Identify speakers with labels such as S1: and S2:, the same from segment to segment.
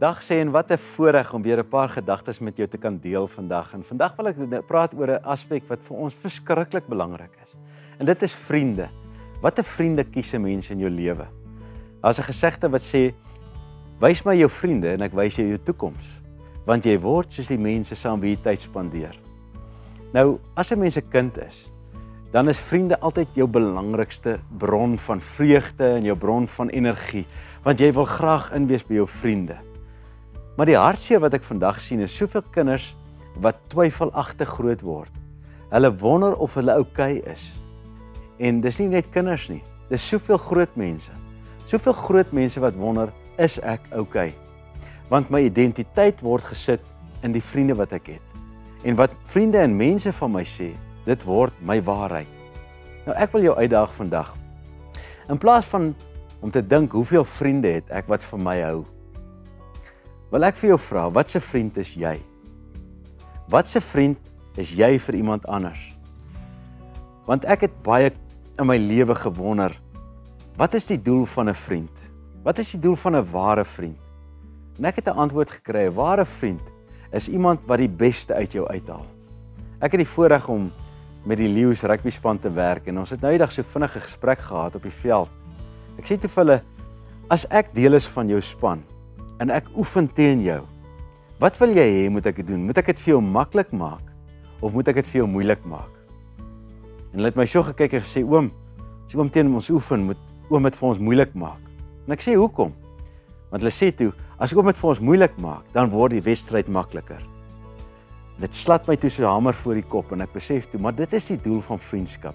S1: Dag sê en wat 'n voorreg om weer 'n paar gedagtes met jou te kan deel vandag. En vandag wil ek praat oor 'n aspek wat vir ons verskriklik belangrik is. En dit is vriende. Watter vriende kies 'n mens in jou lewe? Daar's 'n gesegde wat sê: "Wys my jou vriende en ek wys jou jou toekoms." Want jy word soos die mense saam wie jy tyd spandeer. Nou, as 'n mens 'n kind is, dan is vriende altyd jou belangrikste bron van vreugde en jou bron van energie, want jy wil graag inwees by jou vriende. Maar die hartseer wat ek vandag sien is soveel kinders wat twyfelagtig groot word. Hulle wonder of hulle oukei okay is. En dis nie net kinders nie. Dis soveel groot mense. Soveel groot mense wat wonder, is ek oukei? Okay? Want my identiteit word gesit in die vriende wat ek het. En wat vriende en mense van my sê, dit word my waarheid. Nou ek wil jou uitdaag vandag. In plaas van om te dink hoeveel vriende het ek wat vir my hou, Wil ek vir jou vra, wat 'n vriend is jy? Wat 'n vriend is jy vir iemand anders? Want ek het baie in my lewe gewonder, wat is die doel van 'n vriend? Wat is die doel van 'n ware vriend? En ek het 'n antwoord gekry, 'n ware vriend is iemand wat die beste uit jou uithaal. Ek het die voorreg om met die Lions rugby span te werk en ons het nou eendag so vinnige gesprek gehad op die veld. Ek sê toe vir hulle, as ek deel is van jou span, en ek oefen teen jou. Wat wil jy hê moet ek doen? Moet ek dit vir jou maklik maak of moet ek dit vir jou moeilik maak? En hulle het my so gekyk en gesê oom, as oom teen ons oefen, moet oom dit vir ons moeilik maak. En ek sê hoekom? Want hulle sê toe, as oom dit vir ons moeilik maak, dan word die wedstryd makliker. Dit slat my toe so 'n hamer voor die kop en ek besef toe, maar dit is die doel van vriendskap.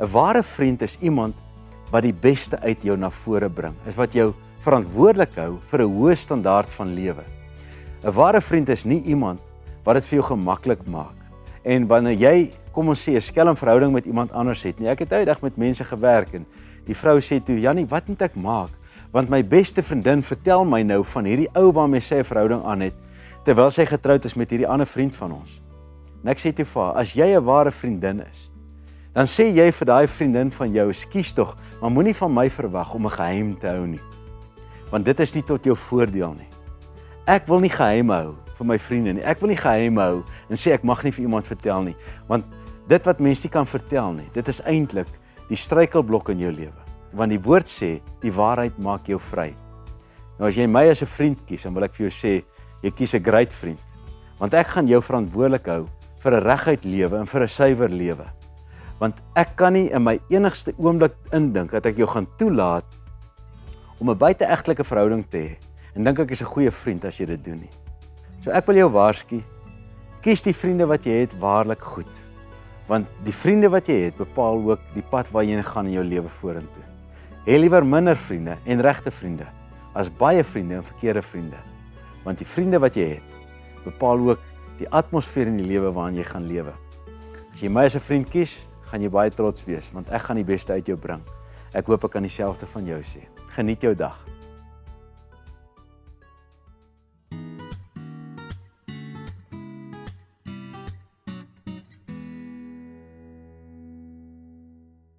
S1: 'n Ware vriend is iemand wat die beste uit jou na vore bring. Is wat jou verantwoordelik hou vir 'n hoë standaard van lewe. 'n Ware vriend is nie iemand wat dit vir jou gemaklik maak. En wanneer jy, kom ons sê, 'n skelm verhouding met iemand anders het, nie, ek het uitdag met mense gewerk en die vrou sê toe, "Jannie, wat moet ek maak? Want my beste vriendin vertel my nou van hierdie ou waarmee sy 'n verhouding aan het terwyl sy getroud is met hierdie ander vriend van ons." En ek sê toe vir haar, "As jy 'n ware vriendin is, dan sê jy vir daai vriendin van jou, "Skus tog, maar moenie van my verwag om 'n geheim te hou nie." Want dit is nie tot jou voordeel nie. Ek wil nie geheim hou vir my vriende nie. Ek wil nie geheim hou en sê ek mag nie vir iemand vertel nie, want dit wat mense nie kan vertel nie, dit is eintlik die struikelblok in jou lewe. Want die woord sê, die waarheid maak jou vry. Nou as jy my as 'n vriend kies, dan wil ek vir jou sê, jy kies 'n great vriend. Want ek gaan jou verantwoordelik hou vir 'n reguit lewe en vir 'n suiwer lewe. Want ek kan nie in my enigste oomblik indink dat ek jou gaan toelaat om 'n buiteegtelike verhouding te hê. En dink ek is 'n goeie vriend as jy dit doen nie. So ek wil jou waarsku, kies die vriende wat jy het waarlik goed. Want die vriende wat jy het, bepaal ook die pad waar jy gaan in jou lewe vorentoe. Hê liewer minder vriende en regte vriende as baie vriende en verkeerde vriende. Want die vriende wat jy het, bepaal ook die atmosfeer in die lewe waarin jy gaan lewe. As jy my as 'n vriend kies, gaan jy baie trots wees want ek gaan die beste uit jou bring. Ek hoop ek kan dieselfde van jou sê. Geniet jou dag.